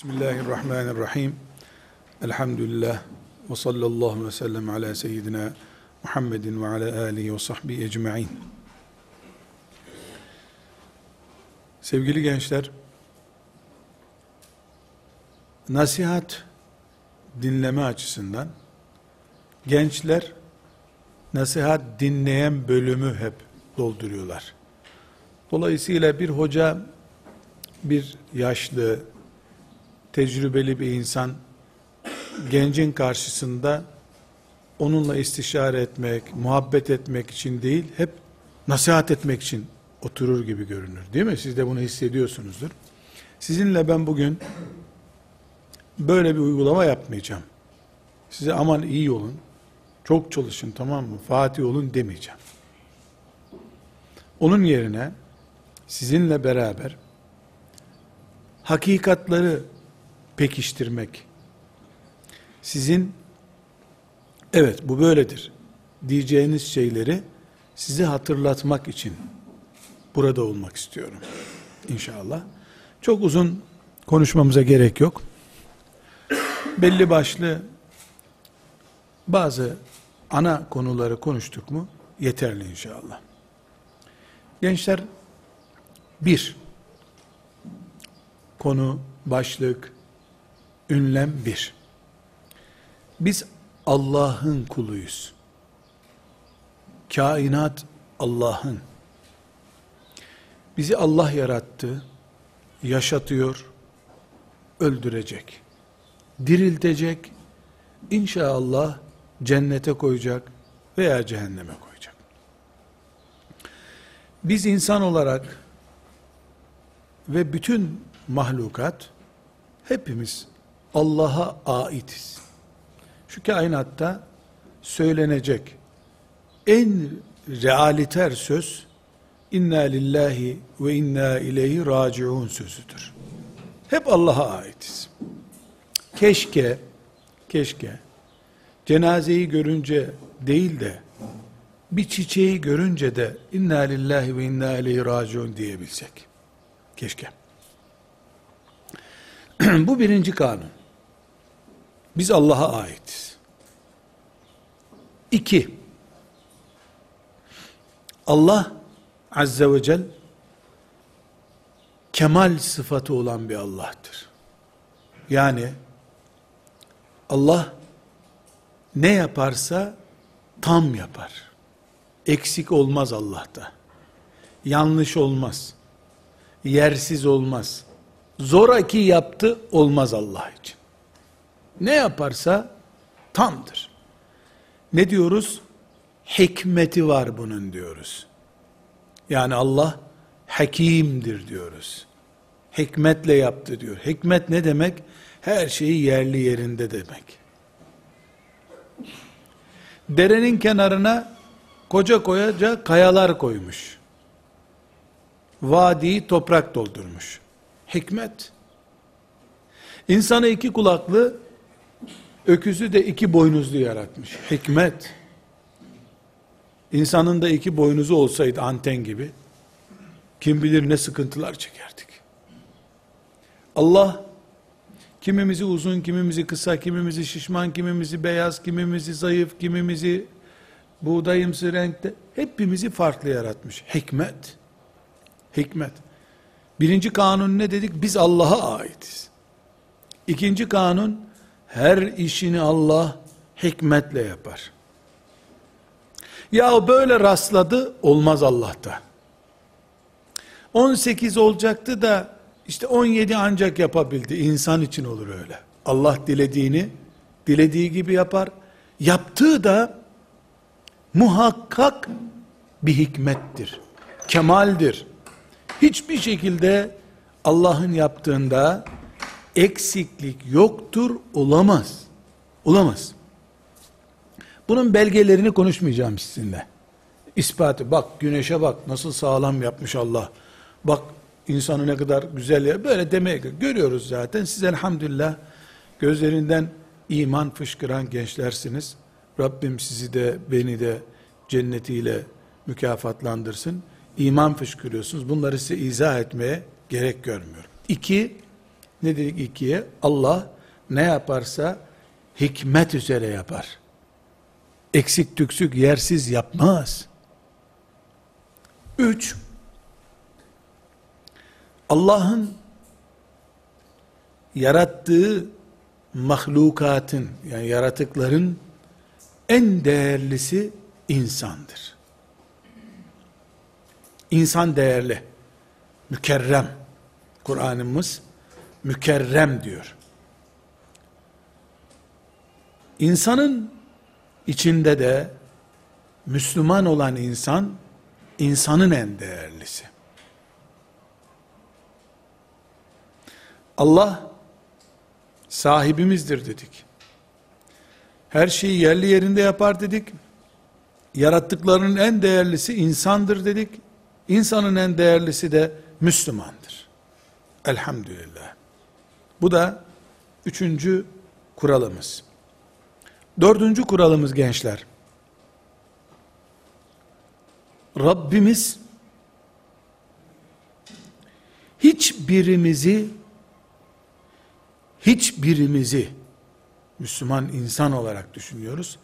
Bismillahirrahmanirrahim. Elhamdülillah ve sallallahu ve sellem ala seyyidina Muhammedin ve ala alihi ve sahbihi ecma'in. Sevgili gençler, nasihat dinleme açısından gençler nasihat dinleyen bölümü hep dolduruyorlar. Dolayısıyla bir hoca bir yaşlı, tecrübeli bir insan gencin karşısında onunla istişare etmek, muhabbet etmek için değil, hep nasihat etmek için oturur gibi görünür. Değil mi? Siz de bunu hissediyorsunuzdur. Sizinle ben bugün böyle bir uygulama yapmayacağım. Size aman iyi olun, çok çalışın tamam mı, Fatih olun demeyeceğim. Onun yerine sizinle beraber hakikatları pekiştirmek, sizin evet bu böyledir diyeceğiniz şeyleri size hatırlatmak için burada olmak istiyorum. İnşallah. Çok uzun konuşmamıza gerek yok. Belli başlı bazı ana konuları konuştuk mu yeterli inşallah. Gençler bir konu, başlık, ünlem bir. Biz Allah'ın kuluyuz. Kainat Allah'ın. Bizi Allah yarattı, yaşatıyor, öldürecek, diriltecek, inşallah cennete koyacak veya cehenneme koyacak. Biz insan olarak ve bütün mahlukat hepimiz Allah'a aitiz. Şu kainatta söylenecek en realiter söz inna lillahi ve inna ileyhi raciun sözüdür. Hep Allah'a aitiz. Keşke keşke cenazeyi görünce değil de bir çiçeği görünce de inna lillahi ve inna ileyhi raciun diyebilsek. Keşke. Bu birinci kanun. Biz Allah'a aitiz. İki, Allah Azze ve Celle kemal sıfatı olan bir Allah'tır. Yani Allah ne yaparsa tam yapar. Eksik olmaz Allah'ta. Yanlış olmaz. Yersiz olmaz. Zoraki yaptı olmaz Allah için. Ne yaparsa tamdır. Ne diyoruz? Hikmeti var bunun diyoruz. Yani Allah hakimdir diyoruz. Hikmetle yaptı diyor. Hikmet ne demek? Her şeyi yerli yerinde demek. Derenin kenarına koca koyaca kayalar koymuş. Vadiyi toprak doldurmuş. Hikmet. İnsanı iki kulaklı, öküzü de iki boynuzlu yaratmış. Hikmet. İnsanın da iki boynuzu olsaydı anten gibi, kim bilir ne sıkıntılar çekerdik. Allah, kimimizi uzun, kimimizi kısa, kimimizi şişman, kimimizi beyaz, kimimizi zayıf, kimimizi buğdayımsı renkte, hepimizi farklı yaratmış. Hikmet. Hikmet. Birinci kanun ne dedik? Biz Allah'a aitiz. İkinci kanun, her işini Allah hikmetle yapar. Ya böyle rastladı, olmaz Allah'ta. 18 olacaktı da, işte 17 ancak yapabildi. İnsan için olur öyle. Allah dilediğini, dilediği gibi yapar. Yaptığı da, muhakkak bir hikmettir. Kemaldir hiçbir şekilde Allah'ın yaptığında eksiklik yoktur, olamaz. Olamaz. Bunun belgelerini konuşmayacağım sizinle. İspatı, bak güneşe bak nasıl sağlam yapmış Allah. Bak insanı ne kadar güzel ya böyle demeye görüyoruz zaten. Siz elhamdülillah gözlerinden iman fışkıran gençlersiniz. Rabbim sizi de beni de cennetiyle mükafatlandırsın iman fışkırıyorsunuz. Bunları size izah etmeye gerek görmüyorum. İki, Ne dedik ikiye? Allah ne yaparsa hikmet üzere yapar. Eksik tüksük yersiz yapmaz. Üç, Allah'ın yarattığı mahlukatın yani yaratıkların en değerlisi insandır. İnsan değerli, mükerrem. Kur'an'ımız mükerrem diyor. İnsanın içinde de Müslüman olan insan, insanın en değerlisi. Allah sahibimizdir dedik. Her şeyi yerli yerinde yapar dedik. Yarattıklarının en değerlisi insandır dedik. İnsanın en değerlisi de Müslümandır. Elhamdülillah. Bu da üçüncü kuralımız. Dördüncü kuralımız gençler. Rabbimiz hiçbirimizi hiçbirimizi Müslüman insan olarak düşünüyoruz.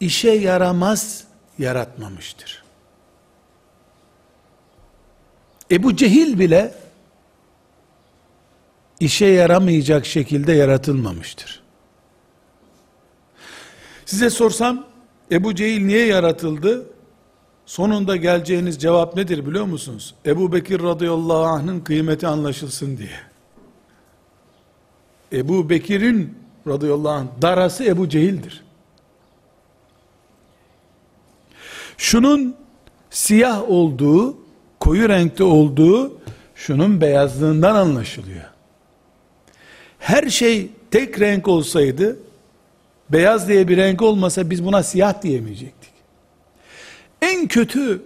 işe yaramaz yaratmamıştır. Ebu Cehil bile işe yaramayacak şekilde yaratılmamıştır. Size sorsam Ebu Cehil niye yaratıldı? Sonunda geleceğiniz cevap nedir biliyor musunuz? Ebu Bekir radıyallahu anh'ın kıymeti anlaşılsın diye. Ebu Bekir'in radıyallahu anh darası Ebu Cehil'dir. Şunun siyah olduğu, koyu renkte olduğu, şunun beyazlığından anlaşılıyor. Her şey tek renk olsaydı, beyaz diye bir renk olmasa biz buna siyah diyemeyecektik. En kötü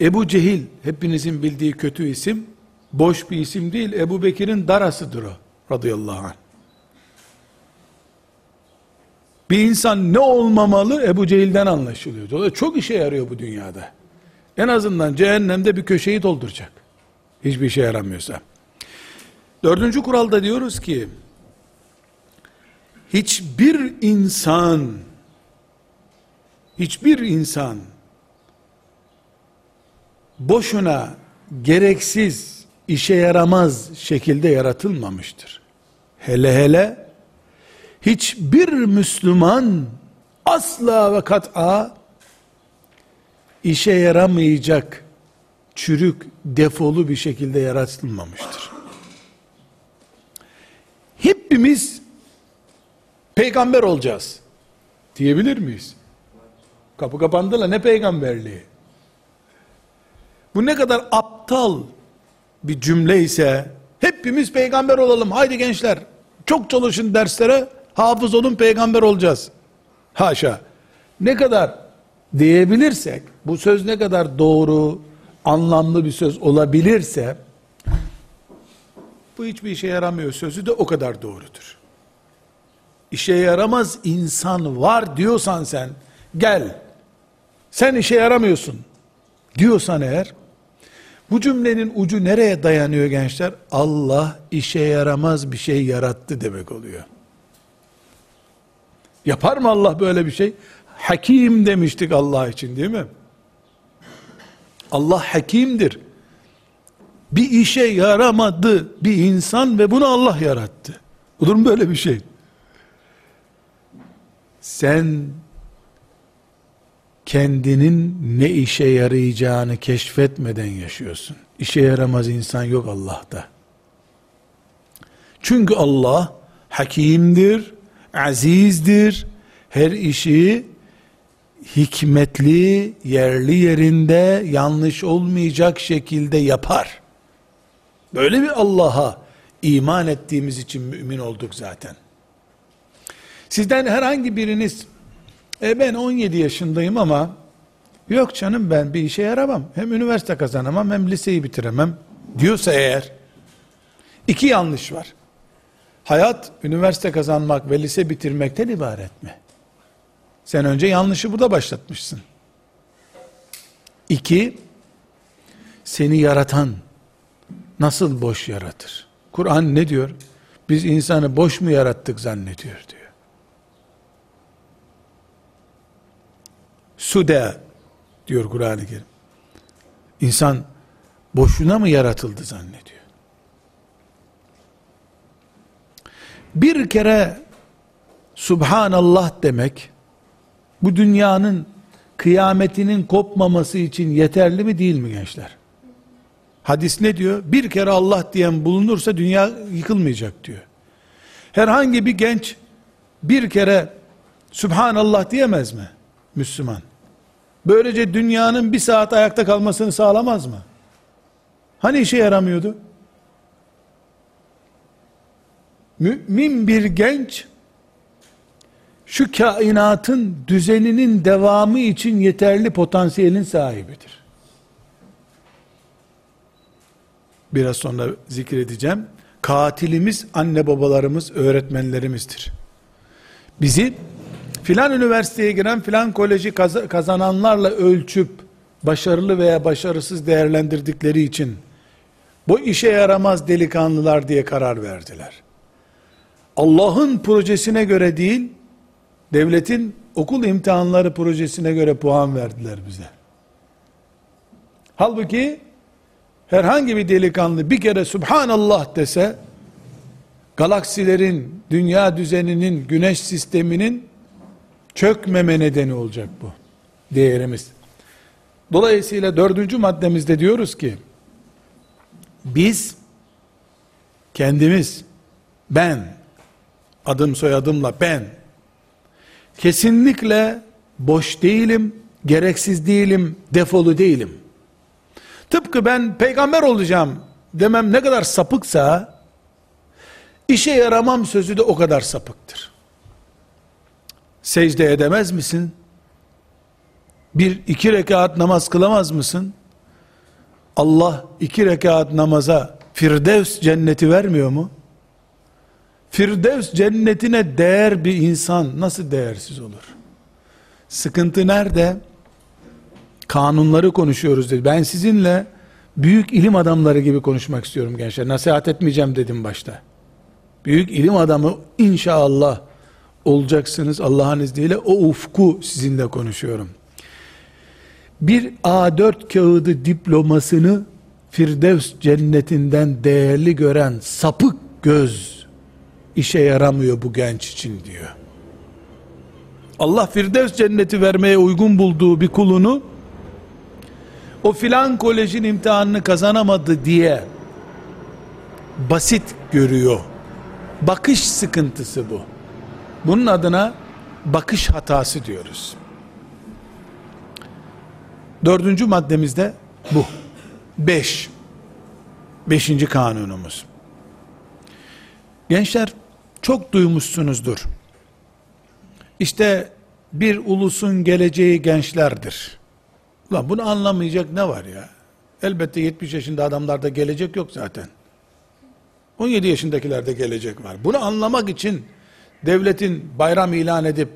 Ebu Cehil, hepinizin bildiği kötü isim, boş bir isim değil, Ebu Bekir'in darasıdır o, radıyallahu anh. Bir insan ne olmamalı Ebu Cehil'den anlaşılıyor. Dolayısıyla çok işe yarıyor bu dünyada. En azından cehennemde bir köşeyi dolduracak. Hiçbir işe yaramıyorsa. Dördüncü kuralda diyoruz ki, hiçbir insan, hiçbir insan, boşuna, gereksiz, işe yaramaz şekilde yaratılmamıştır. Hele hele, hiçbir Müslüman, asla ve kat'a, işe yaramayacak, çürük, defolu bir şekilde yaratılmamıştır hepimiz peygamber olacağız diyebilir miyiz? Kapı kapandı la ne peygamberliği? Bu ne kadar aptal bir cümle ise hepimiz peygamber olalım haydi gençler çok çalışın derslere hafız olun peygamber olacağız. Haşa. Ne kadar diyebilirsek bu söz ne kadar doğru anlamlı bir söz olabilirse bu hiçbir işe yaramıyor sözü de o kadar doğrudur. İşe yaramaz insan var diyorsan sen, gel, sen işe yaramıyorsun diyorsan eğer, bu cümlenin ucu nereye dayanıyor gençler? Allah işe yaramaz bir şey yarattı demek oluyor. Yapar mı Allah böyle bir şey? Hakim demiştik Allah için değil mi? Allah hakimdir bir işe yaramadı bir insan ve bunu Allah yarattı. Olur mu böyle bir şey? Sen kendinin ne işe yarayacağını keşfetmeden yaşıyorsun. İşe yaramaz insan yok Allah'ta. Çünkü Allah hakimdir, azizdir. Her işi hikmetli, yerli yerinde, yanlış olmayacak şekilde yapar. Böyle bir Allah'a iman ettiğimiz için mümin olduk zaten. Sizden herhangi biriniz, e ben 17 yaşındayım ama, yok canım ben bir işe yaramam. Hem üniversite kazanamam hem liseyi bitiremem diyorsa eğer, iki yanlış var. Hayat, üniversite kazanmak ve lise bitirmekten ibaret mi? Sen önce yanlışı burada başlatmışsın. İki, seni yaratan, nasıl boş yaratır? Kur'an ne diyor? Biz insanı boş mu yarattık zannediyor diyor. Sude diyor Kur'an-ı Kerim. İnsan boşuna mı yaratıldı zannediyor. Bir kere Subhanallah demek bu dünyanın kıyametinin kopmaması için yeterli mi değil mi gençler? Hadis ne diyor? Bir kere Allah diyen bulunursa dünya yıkılmayacak diyor. Herhangi bir genç bir kere Subhanallah diyemez mi? Müslüman. Böylece dünyanın bir saat ayakta kalmasını sağlamaz mı? Hani işe yaramıyordu? Mümin bir genç şu kainatın düzeninin devamı için yeterli potansiyelin sahibidir. Biraz sonra zikredeceğim. Katilimiz anne babalarımız, öğretmenlerimizdir. Bizi filan üniversiteye giren filan koleji kazananlarla ölçüp başarılı veya başarısız değerlendirdikleri için bu işe yaramaz delikanlılar diye karar verdiler. Allah'ın projesine göre değil, devletin okul imtihanları projesine göre puan verdiler bize. Halbuki herhangi bir delikanlı bir kere Subhanallah dese, galaksilerin, dünya düzeninin, güneş sisteminin çökmeme nedeni olacak bu değerimiz. Dolayısıyla dördüncü maddemizde diyoruz ki, biz kendimiz, ben, adım soyadımla ben, kesinlikle boş değilim, gereksiz değilim, defolu değilim. Tıpkı ben peygamber olacağım demem ne kadar sapıksa, işe yaramam sözü de o kadar sapıktır. Secde edemez misin? Bir iki rekat namaz kılamaz mısın? Allah iki rekat namaza Firdevs cenneti vermiyor mu? Firdevs cennetine değer bir insan nasıl değersiz olur? Sıkıntı nerede? Kanunları konuşuyoruz dedi. Ben sizinle büyük ilim adamları gibi konuşmak istiyorum gençler. Nasihat etmeyeceğim dedim başta. Büyük ilim adamı inşallah olacaksınız Allah'ın izniyle. O ufku sizinle konuşuyorum. Bir A4 kağıdı diplomasını Firdevs cennetinden değerli gören sapık göz işe yaramıyor bu genç için diyor. Allah Firdevs cenneti vermeye uygun bulduğu bir kulunu o filan kolejin imtihanını kazanamadı diye basit görüyor. Bakış sıkıntısı bu. Bunun adına bakış hatası diyoruz. Dördüncü maddemizde bu. Beş. Beşinci kanunumuz. Gençler çok duymuşsunuzdur. İşte bir ulusun geleceği gençlerdir. Ulan bunu anlamayacak ne var ya? Elbette 70 yaşında adamlarda gelecek yok zaten. 17 yaşındakilerde gelecek var. Bunu anlamak için devletin bayram ilan edip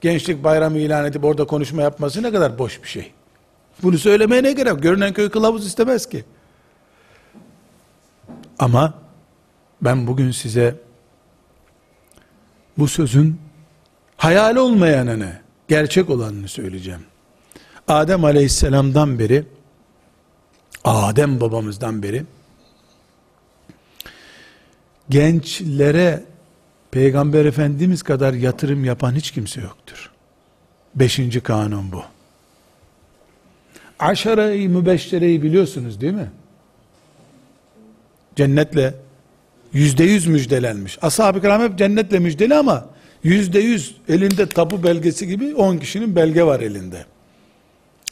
gençlik bayramı ilan edip orada konuşma yapması ne kadar boş bir şey. Bunu söylemeye ne gerek? Görünen köy kılavuz istemez ki. Ama ben bugün size bu sözün hayal olmayanını, gerçek olanını söyleyeceğim. Adem aleyhisselamdan beri, Adem babamızdan beri, gençlere Peygamber Efendimiz kadar yatırım yapan hiç kimse yoktur. Beşinci kanun bu. Aşere-i mübeşşereyi biliyorsunuz değil mi? Cennetle yüzde yüz müjdelenmiş. Ashab-ı kiram hep cennetle müjdeli ama yüzde yüz elinde tapu belgesi gibi on kişinin belge var elinde.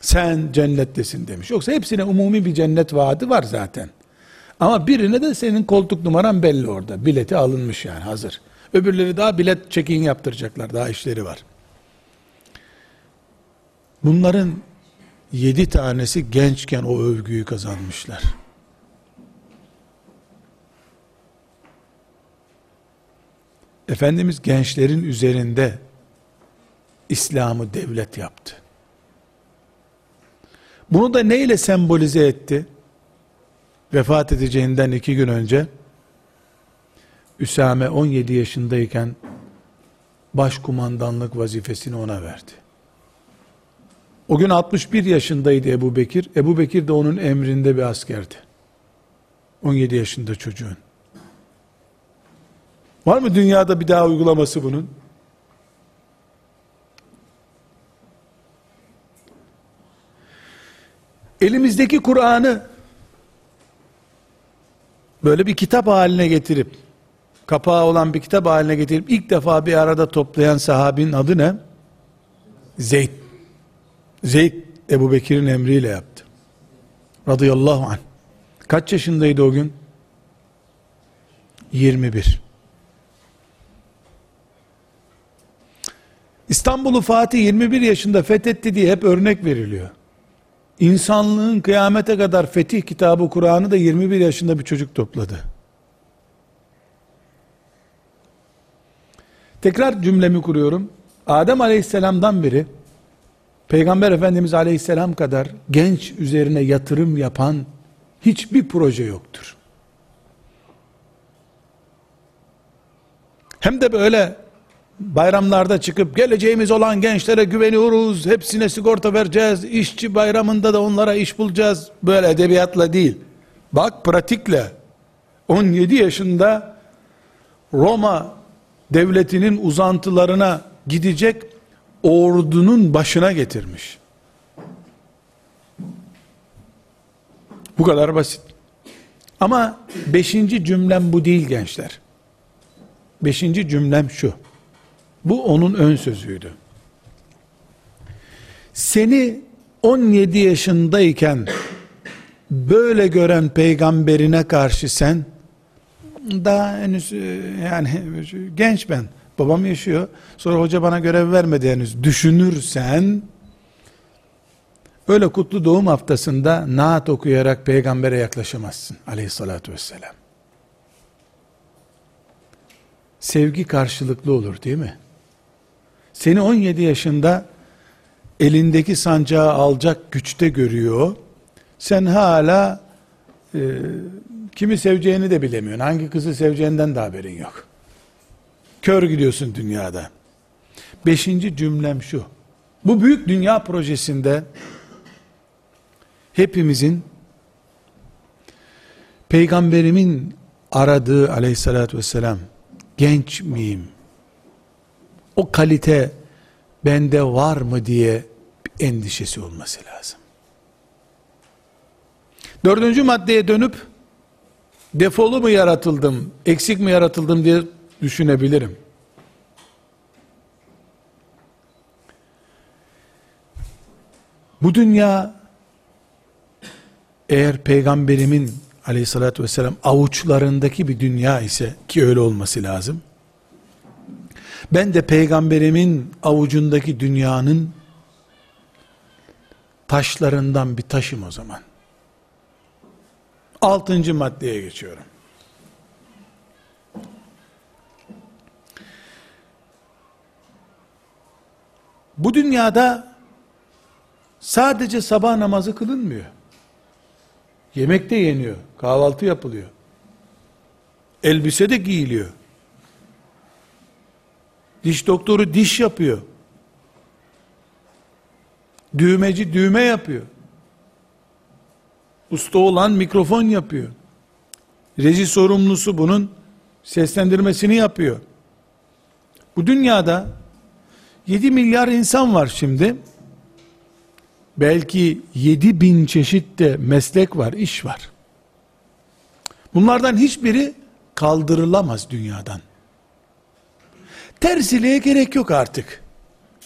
Sen cennettesin demiş. Yoksa hepsine umumi bir cennet vaadi var zaten. Ama birine de senin koltuk numaran belli orada. Bileti alınmış yani hazır. Öbürleri daha bilet check-in yaptıracaklar. Daha işleri var. Bunların yedi tanesi gençken o övgüyü kazanmışlar. Efendimiz gençlerin üzerinde İslam'ı devlet yaptı. Bunu da neyle sembolize etti? Vefat edeceğinden iki gün önce Üsame 17 yaşındayken başkumandanlık vazifesini ona verdi. O gün 61 yaşındaydı Ebu Bekir. Ebu Bekir de onun emrinde bir askerdi. 17 yaşında çocuğun. Var mı dünyada bir daha uygulaması bunun? Elimizdeki Kur'an'ı böyle bir kitap haline getirip kapağı olan bir kitap haline getirip ilk defa bir arada toplayan sahabinin adı ne? Zeyd. Zeyd Ebu Bekir'in emriyle yaptı. Radıyallahu anh. Kaç yaşındaydı o gün? 21. İstanbul'u Fatih 21 yaşında fethetti diye hep örnek veriliyor. İnsanlığın kıyamete kadar fetih kitabı Kur'an'ı da 21 yaşında bir çocuk topladı. Tekrar cümlemi kuruyorum. Adem aleyhisselamdan beri Peygamber Efendimiz aleyhisselam kadar genç üzerine yatırım yapan hiçbir proje yoktur. Hem de böyle bayramlarda çıkıp geleceğimiz olan gençlere güveniyoruz, hepsine sigorta vereceğiz, işçi bayramında da onlara iş bulacağız. Böyle edebiyatla değil. Bak pratikle 17 yaşında Roma devletinin uzantılarına gidecek ordunun başına getirmiş. Bu kadar basit. Ama beşinci cümlem bu değil gençler. Beşinci cümlem şu. Bu onun ön sözüydü. Seni 17 yaşındayken böyle gören peygamberine karşı sen daha henüz e, yani genç ben babam yaşıyor sonra hoca bana görev vermedi henüz düşünürsen öyle kutlu doğum haftasında naat okuyarak peygambere yaklaşamazsın aleyhissalatü vesselam sevgi karşılıklı olur değil mi? Seni 17 yaşında elindeki sancağı alacak güçte görüyor. Sen hala e, kimi seveceğini de bilemiyorsun. Hangi kızı seveceğinden de haberin yok. Kör gidiyorsun dünyada. Beşinci cümlem şu. Bu büyük dünya projesinde hepimizin peygamberimin aradığı aleyhissalatü vesselam genç miyim? O kalite bende var mı diye endişesi olması lazım. Dördüncü maddeye dönüp defolu mu yaratıldım, eksik mi yaratıldım diye düşünebilirim. Bu dünya eğer peygamberimin aleyhissalatü vesselam avuçlarındaki bir dünya ise ki öyle olması lazım. Ben de peygamberimin avucundaki dünyanın taşlarından bir taşım o zaman. Altıncı maddeye geçiyorum. Bu dünyada sadece sabah namazı kılınmıyor. Yemek de yeniyor, kahvaltı yapılıyor. Elbise de giyiliyor. Diş doktoru diş yapıyor. Düğmeci düğme yapıyor. Usta olan mikrofon yapıyor. Reji sorumlusu bunun seslendirmesini yapıyor. Bu dünyada 7 milyar insan var şimdi. Belki 7 bin çeşit de meslek var, iş var. Bunlardan hiçbiri kaldırılamaz dünyadan. Tersiliğe gerek yok artık.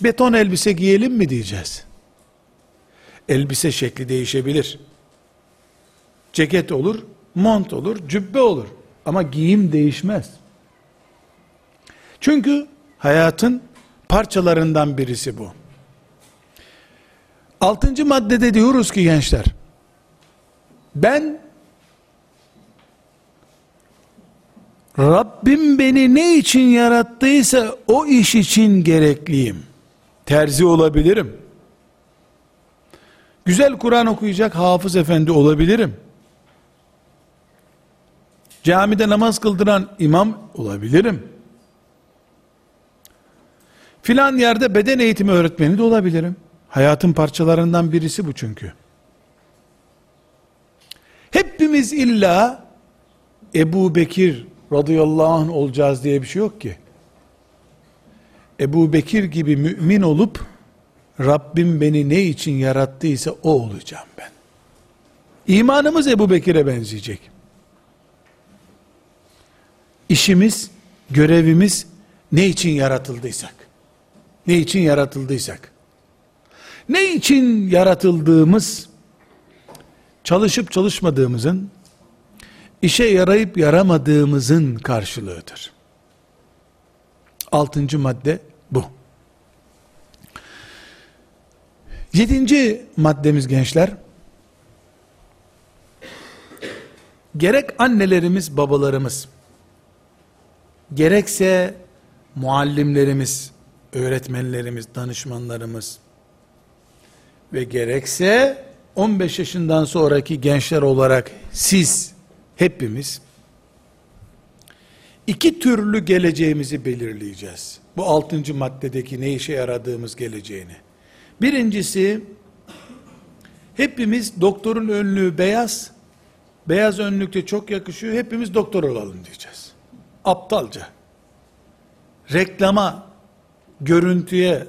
Beton elbise giyelim mi diyeceğiz. Elbise şekli değişebilir. Ceket olur, mont olur, cübbe olur. Ama giyim değişmez. Çünkü hayatın parçalarından birisi bu. Altıncı maddede diyoruz ki gençler, ben Rabbim beni ne için yarattıysa o iş için gerekliyim. Terzi olabilirim. Güzel Kur'an okuyacak hafız efendi olabilirim. Camide namaz kıldıran imam olabilirim. Filan yerde beden eğitimi öğretmeni de olabilirim. Hayatın parçalarından birisi bu çünkü. Hepimiz illa Ebu Bekir radıyallahu anh olacağız diye bir şey yok ki. Ebu Bekir gibi mümin olup Rabbim beni ne için yarattıysa o olacağım ben. İmanımız Ebu Bekir'e benzeyecek. İşimiz, görevimiz ne için yaratıldıysak, ne için yaratıldıysak, ne için yaratıldığımız, çalışıp çalışmadığımızın, işe yarayıp yaramadığımızın karşılığıdır. Altıncı madde bu. Yedinci maddemiz gençler, gerek annelerimiz, babalarımız, gerekse muallimlerimiz, öğretmenlerimiz, danışmanlarımız ve gerekse 15 yaşından sonraki gençler olarak siz hepimiz iki türlü geleceğimizi belirleyeceğiz. Bu altıncı maddedeki ne işe yaradığımız geleceğini. Birincisi, hepimiz doktorun önlüğü beyaz, beyaz önlükte çok yakışıyor, hepimiz doktor olalım diyeceğiz. Aptalca. Reklama, görüntüye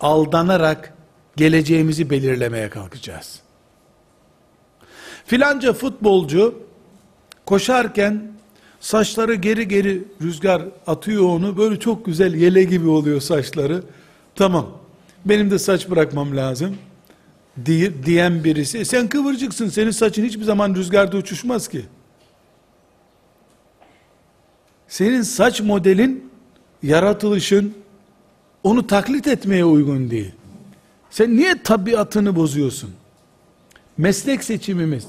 aldanarak geleceğimizi belirlemeye kalkacağız. Filanca futbolcu koşarken saçları geri geri rüzgar atıyor onu böyle çok güzel yele gibi oluyor saçları. Tamam benim de saç bırakmam lazım diye, diyen birisi, e sen kıvırcıksın, senin saçın hiçbir zaman rüzgarda uçuşmaz ki. Senin saç modelin, yaratılışın, onu taklit etmeye uygun değil. Sen niye tabiatını bozuyorsun? Meslek seçimimiz,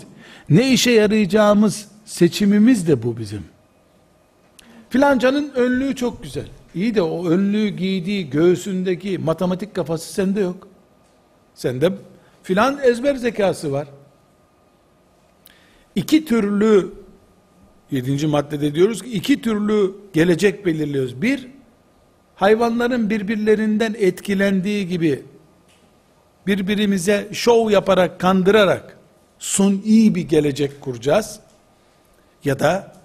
ne işe yarayacağımız seçimimiz de bu bizim. Filancanın önlüğü çok güzel. İyi de o önlüğü giydiği göğsündeki matematik kafası sende yok. Sende filan ezber zekası var. İki türlü yedinci maddede diyoruz ki iki türlü gelecek belirliyoruz. Bir, hayvanların birbirlerinden etkilendiği gibi birbirimize şov yaparak, kandırarak suni bir gelecek kuracağız. Ya da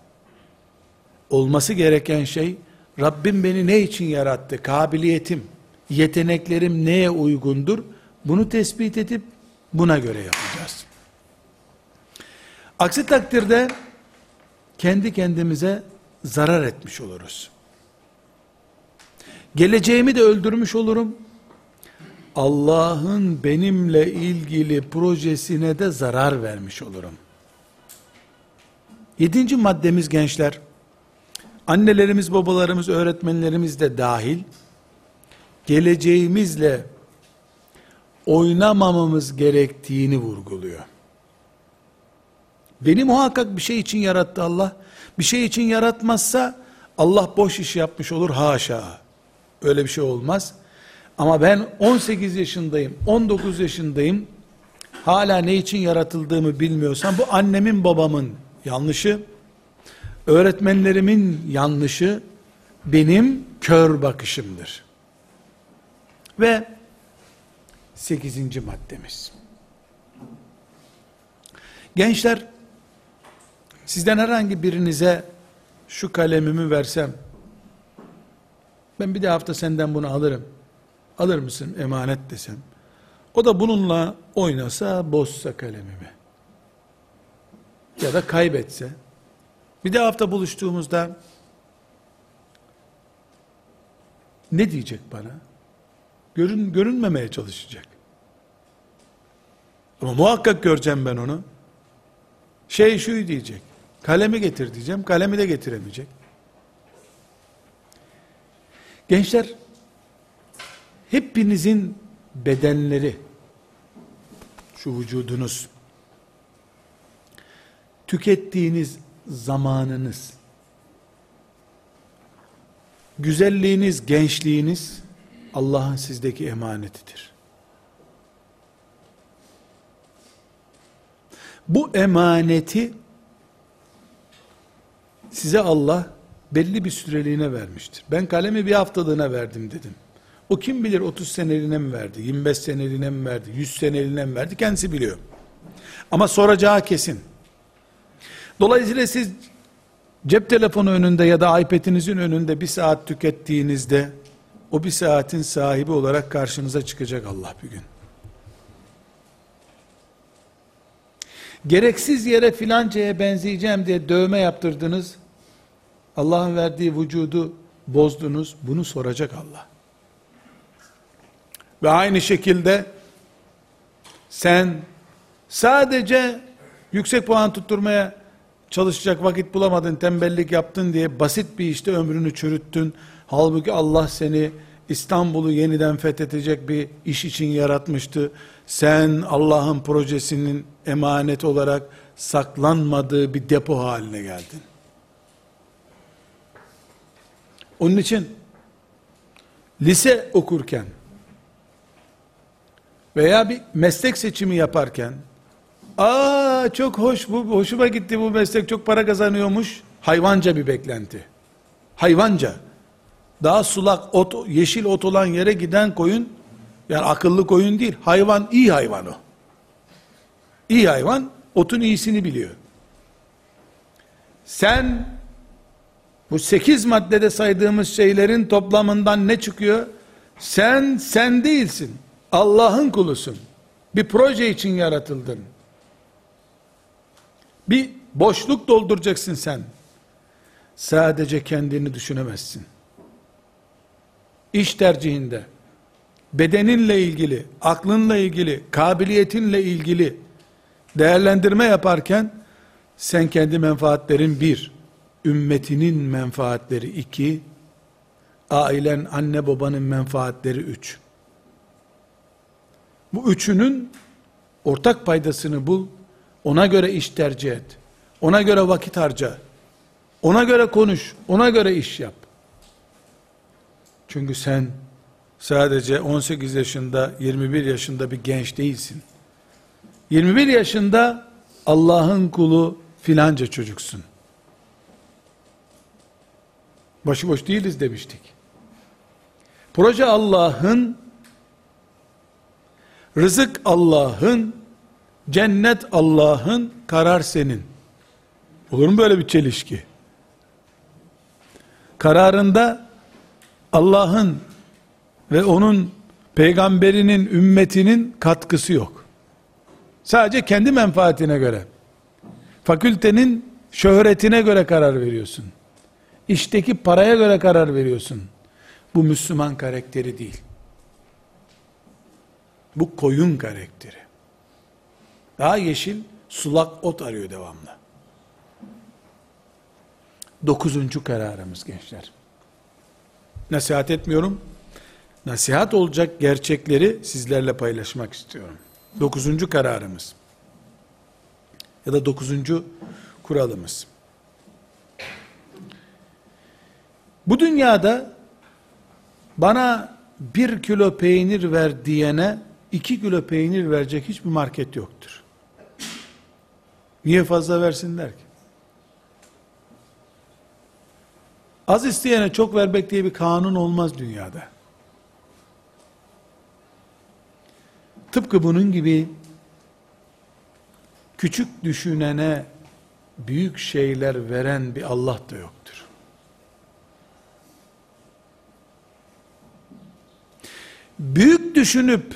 olması gereken şey Rabbim beni ne için yarattı? Kabiliyetim, yeteneklerim neye uygundur? Bunu tespit edip buna göre yapacağız. Aksi takdirde kendi kendimize zarar etmiş oluruz. Geleceğimi de öldürmüş olurum. Allah'ın benimle ilgili projesine de zarar vermiş olurum. Yedinci maddemiz gençler, annelerimiz, babalarımız, öğretmenlerimiz de dahil, geleceğimizle oynamamamız gerektiğini vurguluyor. Beni muhakkak bir şey için yarattı Allah. Bir şey için yaratmazsa Allah boş iş yapmış olur haşa. Öyle bir şey olmaz. Ama ben 18 yaşındayım, 19 yaşındayım. Hala ne için yaratıldığımı bilmiyorsam bu annemin babamın yanlışı, öğretmenlerimin yanlışı benim kör bakışımdır. Ve sekizinci maddemiz. Gençler, sizden herhangi birinize şu kalemimi versem, ben bir de hafta senden bunu alırım. Alır mısın emanet desem. O da bununla oynasa, bozsa kalemimi. Ya da kaybetse. Bir de hafta buluştuğumuzda ne diyecek bana? Görün, görünmemeye çalışacak. Ama muhakkak göreceğim ben onu. Şey şu diyecek. Kalemi getir diyeceğim. Kalemi de getiremeyecek. Gençler hepinizin bedenleri şu vücudunuz tükettiğiniz zamanınız güzelliğiniz, gençliğiniz Allah'ın sizdeki emanetidir. Bu emaneti Size Allah belli bir süreliğine vermiştir. Ben kalemi bir haftalığına verdim dedim. O kim bilir 30 seneliğine mi verdi, 25 seneliğine mi verdi, 100 seneliğine mi verdi kendisi biliyor. Ama soracağı kesin. Dolayısıyla siz cep telefonu önünde ya da iPad'inizin önünde bir saat tükettiğinizde o bir saatin sahibi olarak karşınıza çıkacak Allah bir gün. Gereksiz yere filancaya benzeyeceğim diye dövme yaptırdınız. Allah'ın verdiği vücudu bozdunuz. Bunu soracak Allah. Ve aynı şekilde sen sadece yüksek puan tutturmaya çalışacak vakit bulamadın, tembellik yaptın diye basit bir işte ömrünü çürüttün. Halbuki Allah seni İstanbul'u yeniden fethedecek bir iş için yaratmıştı. Sen Allah'ın projesinin emanet olarak saklanmadığı bir depo haline geldin. Onun için lise okurken veya bir meslek seçimi yaparken aa çok hoş bu hoşuma gitti bu meslek çok para kazanıyormuş hayvanca bir beklenti. Hayvanca. Daha sulak ot, yeşil ot olan yere giden koyun yani akıllı koyun değil. Hayvan iyi hayvan o. İyi hayvan otun iyisini biliyor. Sen bu sekiz maddede saydığımız şeylerin toplamından ne çıkıyor? Sen sen değilsin. Allah'ın kulusun. Bir proje için yaratıldın. Bir boşluk dolduracaksın sen. Sadece kendini düşünemezsin. İş tercihinde, bedeninle ilgili, aklınla ilgili, kabiliyetinle ilgili değerlendirme yaparken sen kendi menfaatlerin bir, ümmetinin menfaatleri iki, ailen, anne babanın menfaatleri üç. Bu üçünün ortak paydasını bul, ona göre iş tercih et, ona göre vakit harca, ona göre konuş, ona göre iş yap. Çünkü sen sadece 18 yaşında, 21 yaşında bir genç değilsin. 21 yaşında Allah'ın kulu filanca çocuksun. Başıboş değiliz demiştik. Proje Allah'ın, rızık Allah'ın, cennet Allah'ın, karar senin. Olur mu böyle bir çelişki? Kararında Allah'ın ve onun peygamberinin ümmetinin katkısı yok. Sadece kendi menfaatine göre. Fakültenin şöhretine göre karar veriyorsun. İşteki paraya göre karar veriyorsun. Bu Müslüman karakteri değil. Bu koyun karakteri. Daha yeşil, sulak ot arıyor devamlı. Dokuzuncu kararımız gençler. Nasihat etmiyorum. Nasihat olacak gerçekleri sizlerle paylaşmak istiyorum. Dokuzuncu kararımız. Ya da dokuzuncu kuralımız. Bu dünyada bana bir kilo peynir ver diyene iki kilo peynir verecek hiçbir market yoktur. Niye fazla versinler ki? Az isteyene çok vermek diye bir kanun olmaz dünyada. Tıpkı bunun gibi küçük düşünene büyük şeyler veren bir Allah da yoktur. Büyük düşünüp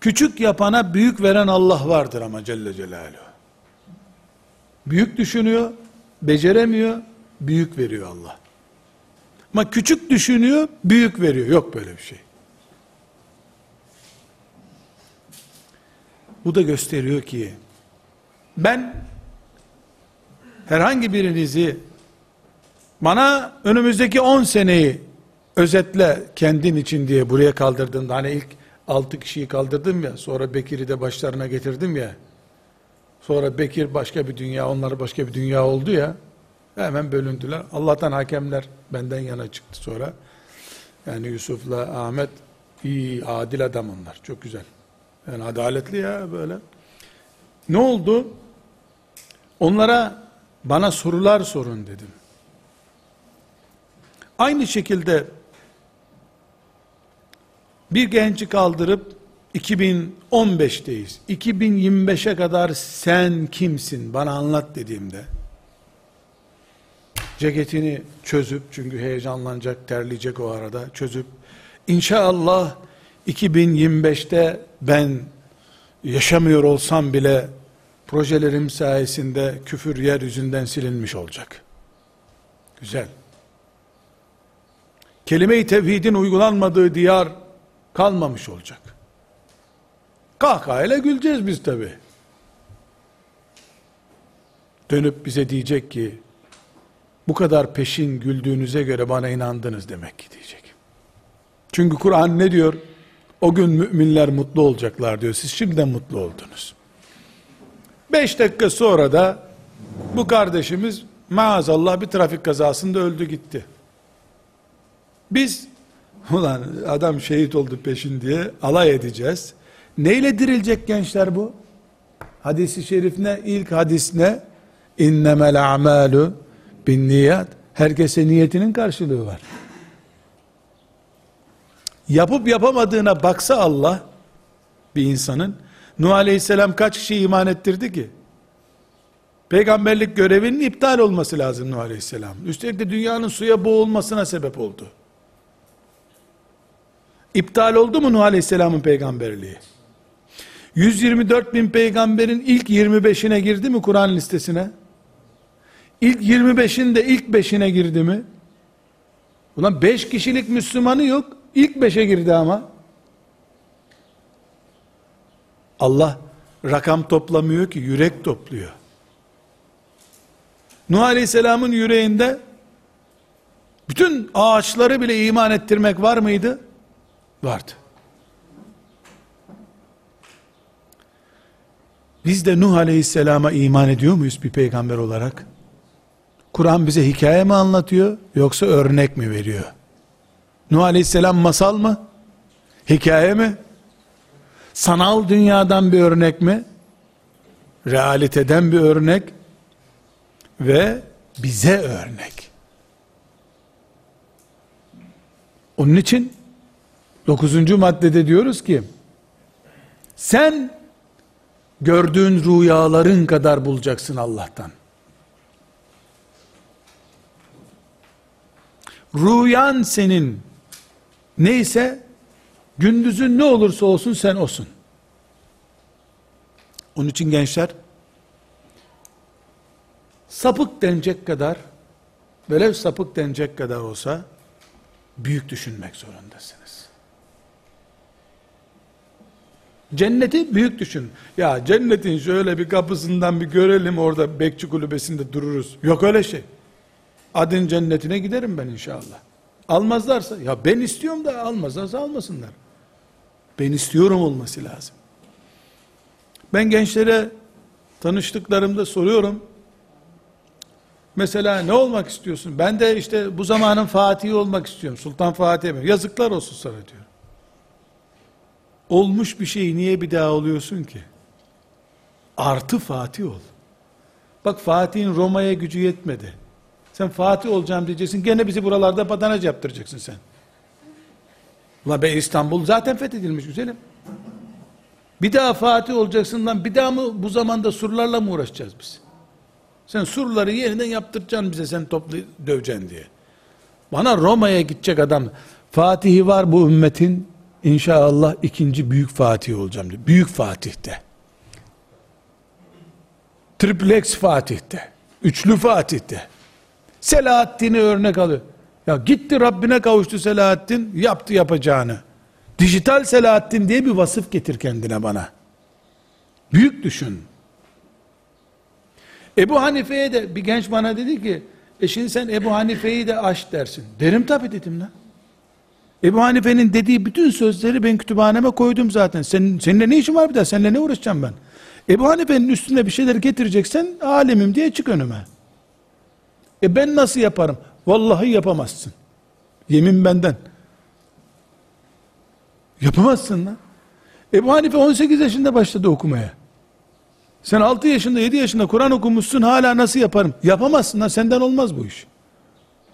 küçük yapana büyük veren Allah vardır ama Celle Celaluhu. Büyük düşünüyor, beceremiyor, büyük veriyor Allah. Ama küçük düşünüyor, büyük veriyor. Yok böyle bir şey. Bu da gösteriyor ki ben herhangi birinizi bana önümüzdeki 10 seneyi özetle kendin için diye buraya kaldırdığımda hani ilk 6 kişiyi kaldırdım ya sonra Bekir'i de başlarına getirdim ya sonra Bekir başka bir dünya onlar başka bir dünya oldu ya hemen bölündüler Allah'tan hakemler benden yana çıktı sonra yani Yusuf'la Ahmet iyi adil adam onlar çok güzel yani adaletli ya böyle. Ne oldu? Onlara bana sorular sorun dedim. Aynı şekilde bir genci kaldırıp 2015'teyiz. 2025'e kadar sen kimsin bana anlat dediğimde ceketini çözüp çünkü heyecanlanacak, terleyecek o arada çözüp inşallah 2025'te ben yaşamıyor olsam bile projelerim sayesinde küfür yeryüzünden silinmiş olacak. Güzel. Kelime-i tevhidin uygulanmadığı diyar kalmamış olacak. Kahkahayla güleceğiz biz tabi. Dönüp bize diyecek ki, bu kadar peşin güldüğünüze göre bana inandınız demek ki diyecek. Çünkü Kur'an ne diyor? O gün müminler mutlu olacaklar diyor. Siz şimdiden mutlu oldunuz. Beş dakika sonra da bu kardeşimiz maazallah bir trafik kazasında öldü gitti. Biz ulan adam şehit oldu peşin diye alay edeceğiz. Neyle dirilecek gençler bu? Hadisi şerif ne? İlk hadis ne? İnnemel a'malu bin niyat. Herkese niyetinin karşılığı var. Yapıp yapamadığına baksa Allah bir insanın Nuh Aleyhisselam kaç kişi iman ettirdi ki? Peygamberlik görevinin iptal olması lazım Nuh Aleyhisselam. Üstelik de dünyanın suya boğulmasına sebep oldu. İptal oldu mu Nuh Aleyhisselam'ın peygamberliği? 124 bin peygamberin ilk 25'ine girdi mi Kur'an listesine? İlk 25'in de ilk 5'ine girdi mi? Ulan 5 kişilik Müslümanı yok. İlk 5'e girdi ama. Allah rakam toplamıyor ki yürek topluyor. Nuh Aleyhisselam'ın yüreğinde bütün ağaçları bile iman ettirmek var mıydı? Vardı. Biz de Nuh Aleyhisselam'a iman ediyor muyuz bir peygamber olarak? Kur'an bize hikaye mi anlatıyor yoksa örnek mi veriyor? Nuh Aleyhisselam masal mı? Hikaye mi? Sanal dünyadan bir örnek mi? Realiteden bir örnek ve bize örnek. Onun için 9. maddede diyoruz ki sen gördüğün rüyaların kadar bulacaksın Allah'tan. Rüyan senin neyse gündüzün ne olursa olsun sen olsun. Onun için gençler sapık denecek kadar böyle sapık denecek kadar olsa büyük düşünmek zorundasınız. Cenneti büyük düşün. Ya cennetin şöyle bir kapısından bir görelim orada bekçi kulübesinde dururuz. Yok öyle şey. Adın cennetine giderim ben inşallah. Almazlarsa ya ben istiyorum da almazlarsa almasınlar. Ben istiyorum olması lazım. Ben gençlere tanıştıklarımda soruyorum. Mesela ne olmak istiyorsun? Ben de işte bu zamanın Fatih'i olmak istiyorum. Sultan Fatih mi? Yazıklar olsun sana diyor. Olmuş bir şeyi niye bir daha oluyorsun ki? Artı Fatih ol. Bak Fatih'in Roma'ya gücü yetmedi. Sen Fatih olacağım diyeceksin. Gene bizi buralarda badanaj yaptıracaksın sen. Ulan be İstanbul zaten fethedilmiş güzelim. Bir daha Fatih olacaksın lan bir daha mı bu zamanda surlarla mı uğraşacağız biz? Sen surları yeniden yaptıracaksın bize sen toplu döveceksin diye. Bana Roma'ya gidecek adam Fatih'i var bu ümmetin inşallah ikinci büyük Fatih olacağım diyor. Büyük Fatih'te. Triplex Fatih'te. Üçlü Fatih'te. Selahaddin'i örnek alıyor. Ya gitti Rabbine kavuştu Selahaddin, yaptı yapacağını. Dijital Selahaddin diye bir vasıf getir kendine bana. Büyük düşün. Ebu Hanife'ye de bir genç bana dedi ki, e şimdi sen Ebu Hanife'yi de aş dersin. Derim tabi dedim lan. Ebu Hanife'nin dediği bütün sözleri ben kütüphaneme koydum zaten. Sen, seninle ne işin var bir daha? Seninle ne uğraşacağım ben? Ebu Hanife'nin üstüne bir şeyler getireceksen alemim diye çık önüme. E ben nasıl yaparım? Vallahi yapamazsın. Yemin benden. Yapamazsın lan. Ebu Hanife 18 yaşında başladı okumaya. Sen 6 yaşında 7 yaşında Kur'an okumuşsun hala nasıl yaparım? Yapamazsın lan senden olmaz bu iş.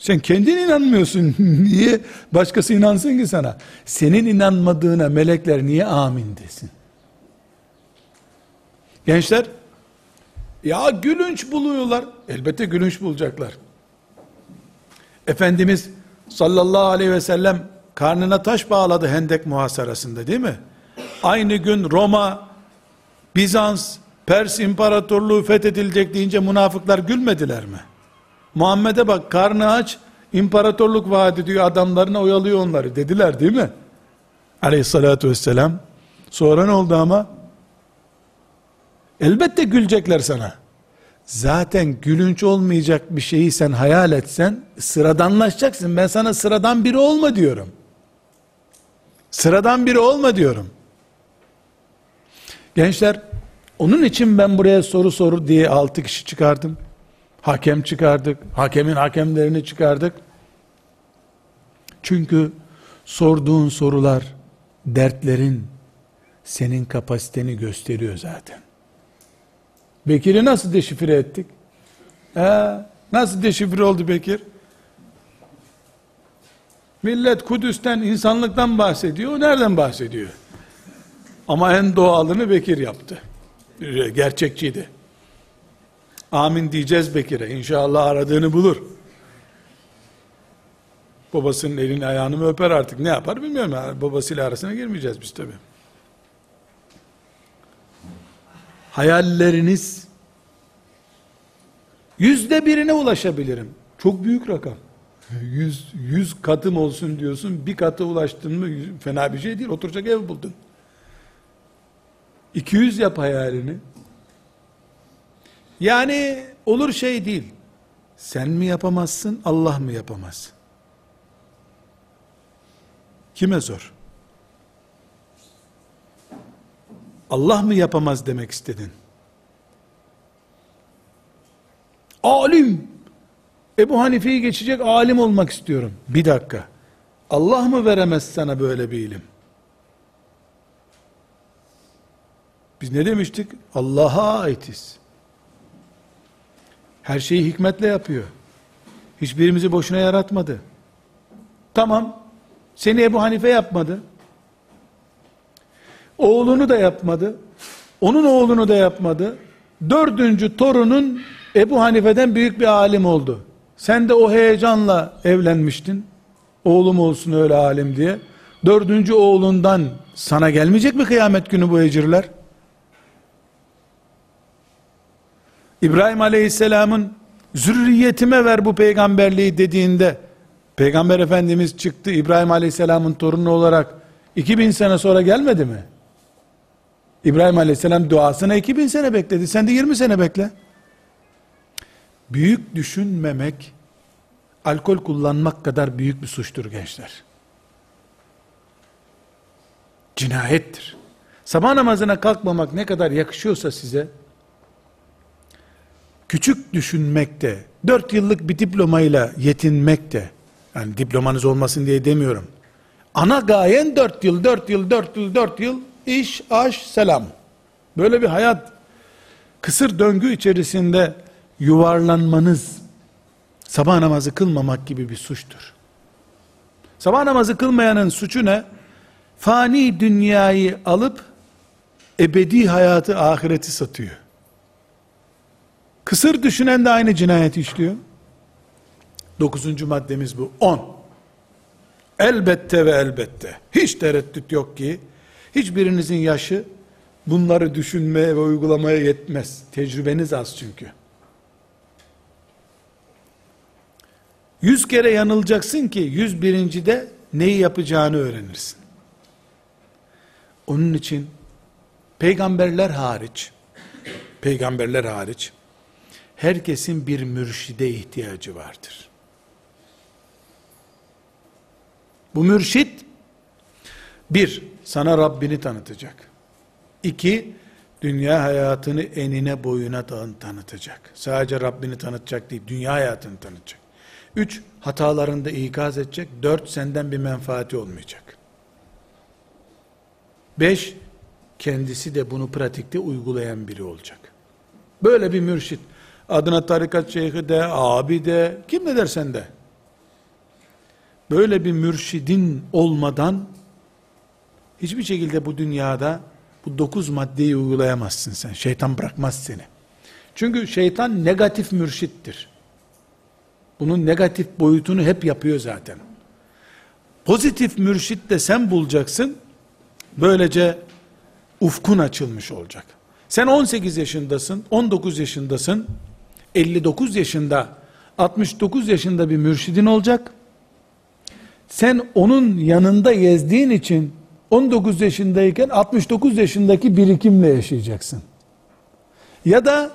Sen kendin inanmıyorsun. niye başkası inansın ki sana? Senin inanmadığına melekler niye amin desin? Gençler, ya gülünç buluyorlar. Elbette gülünç bulacaklar. Efendimiz sallallahu aleyhi ve sellem karnına taş bağladı Hendek muhasarasında değil mi? Aynı gün Roma, Bizans, Pers İmparatorluğu fethedilecek deyince münafıklar gülmediler mi? Muhammed'e bak karnı aç, imparatorluk vaat ediyor adamlarına oyalıyor onları dediler değil mi? Aleyhissalatü vesselam. Sonra ne oldu ama? Elbette gülecekler sana. Zaten gülünç olmayacak bir şeyi sen hayal etsen sıradanlaşacaksın. Ben sana sıradan biri olma diyorum. Sıradan biri olma diyorum. Gençler onun için ben buraya soru soru diye altı kişi çıkardım. Hakem çıkardık. Hakemin hakemlerini çıkardık. Çünkü sorduğun sorular dertlerin senin kapasiteni gösteriyor zaten. Bekir'i nasıl deşifre ettik? Ee, nasıl deşifre oldu Bekir? Millet Kudüs'ten, insanlıktan bahsediyor. O nereden bahsediyor? Ama en doğalını Bekir yaptı. Gerçekçiydi. Amin diyeceğiz Bekir'e. İnşallah aradığını bulur. Babasının elini ayağını mı öper artık ne yapar bilmiyorum. Babasıyla arasına girmeyeceğiz biz tabi. Hayalleriniz yüzde birine ulaşabilirim. Çok büyük rakam. Yüz, yüz katım olsun diyorsun. Bir katı ulaştın mı fena bir şey değil. Oturacak ev buldun. 200 yap hayalini. Yani olur şey değil. Sen mi yapamazsın, Allah mı yapamaz? Kime zor? Allah mı yapamaz demek istedin? Alim. Ebu Hanife'yi geçecek alim olmak istiyorum. Bir dakika. Allah mı veremez sana böyle bir ilim? Biz ne demiştik? Allah'a aitiz. Her şeyi hikmetle yapıyor. Hiçbirimizi boşuna yaratmadı. Tamam. Seni Ebu Hanife yapmadı. Oğlunu da yapmadı. Onun oğlunu da yapmadı. Dördüncü torunun Ebu Hanife'den büyük bir alim oldu. Sen de o heyecanla evlenmiştin. Oğlum olsun öyle alim diye. Dördüncü oğlundan sana gelmeyecek mi kıyamet günü bu ecirler? İbrahim Aleyhisselam'ın zürriyetime ver bu peygamberliği dediğinde Peygamber Efendimiz çıktı İbrahim Aleyhisselam'ın torunu olarak 2000 sene sonra gelmedi mi? İbrahim Aleyhisselam duasına 2000 sene bekledi. Sen de 20 sene bekle. Büyük düşünmemek alkol kullanmak kadar büyük bir suçtur gençler. Cinayettir. Sabah namazına kalkmamak ne kadar yakışıyorsa size küçük düşünmekte, dört yıllık bir diplomayla yetinmekte, yani diplomanız olmasın diye demiyorum. Ana gayen dört yıl, dört yıl, dört yıl, dört yıl, iş, aş, selam. Böyle bir hayat, kısır döngü içerisinde yuvarlanmanız, sabah namazı kılmamak gibi bir suçtur. Sabah namazı kılmayanın suçu ne? Fani dünyayı alıp, ebedi hayatı, ahireti satıyor. Kısır düşünen de aynı cinayeti işliyor. Dokuzuncu maddemiz bu. On. Elbette ve elbette. Hiç tereddüt yok ki, hiçbirinizin yaşı bunları düşünmeye ve uygulamaya yetmez. Tecrübeniz az çünkü. Yüz kere yanılacaksın ki yüz birincide neyi yapacağını öğrenirsin. Onun için peygamberler hariç, peygamberler hariç, herkesin bir mürşide ihtiyacı vardır. Bu mürşit, bir, sana Rabbini tanıtacak. İki, dünya hayatını enine boyuna tanıtacak. Sadece Rabbini tanıtacak değil, dünya hayatını tanıtacak. Üç, hatalarında ikaz edecek. Dört, senden bir menfaati olmayacak. Beş, kendisi de bunu pratikte uygulayan biri olacak. Böyle bir mürşit, adına tarikat şeyhi de, abi de, kim ne dersen de, böyle bir mürşidin olmadan hiçbir şekilde bu dünyada bu dokuz maddeyi uygulayamazsın sen. Şeytan bırakmaz seni. Çünkü şeytan negatif mürşittir. Bunun negatif boyutunu hep yapıyor zaten. Pozitif mürşit de sen bulacaksın. Böylece ufkun açılmış olacak. Sen 18 yaşındasın, 19 yaşındasın, 59 yaşında, 69 yaşında bir mürşidin olacak. Sen onun yanında gezdiğin için 19 yaşındayken 69 yaşındaki birikimle yaşayacaksın. Ya da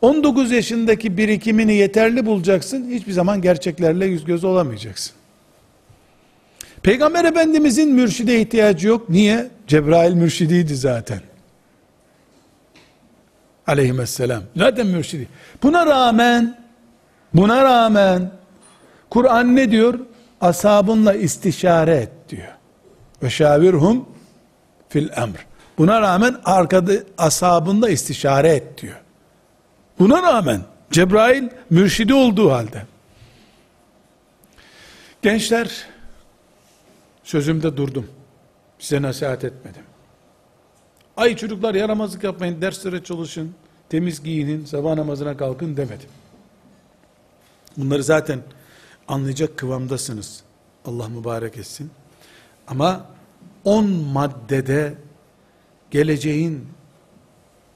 19 yaşındaki birikimini yeterli bulacaksın. Hiçbir zaman gerçeklerle yüz göz olamayacaksın. Peygamber Efendimizin mürşide ihtiyacı yok. Niye? Cebrail mürşidiydi zaten. Aleyhisselam. Zaten mürşidi. Buna rağmen buna rağmen Kur'an ne diyor? Asabınla istişare et diyor. Ve şavirhum fil emr. Buna rağmen arkada asabında istişare et diyor. Buna rağmen Cebrail mürşidi olduğu halde. Gençler sözümde durdum. Size nasihat etmedim. Ay çocuklar yaramazlık yapmayın, derslere çalışın, temiz giyinin, sabah namazına kalkın demedim. Bunları zaten anlayacak kıvamdasınız. Allah mübarek etsin. Ama on maddede geleceğin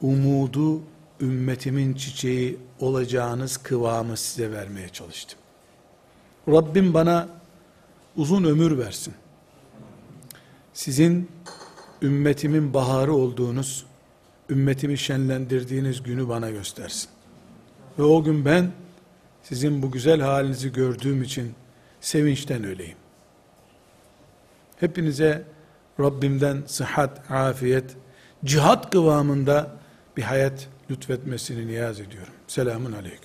umudu ümmetimin çiçeği olacağınız kıvamı size vermeye çalıştım. Rabbim bana uzun ömür versin. Sizin ümmetimin baharı olduğunuz, ümmetimi şenlendirdiğiniz günü bana göstersin. Ve o gün ben sizin bu güzel halinizi gördüğüm için sevinçten öleyim. Hepinize Rabbimden sıhhat, afiyet, cihat kıvamında bir hayat lütfetmesini niyaz ediyorum. Selamun aleyküm.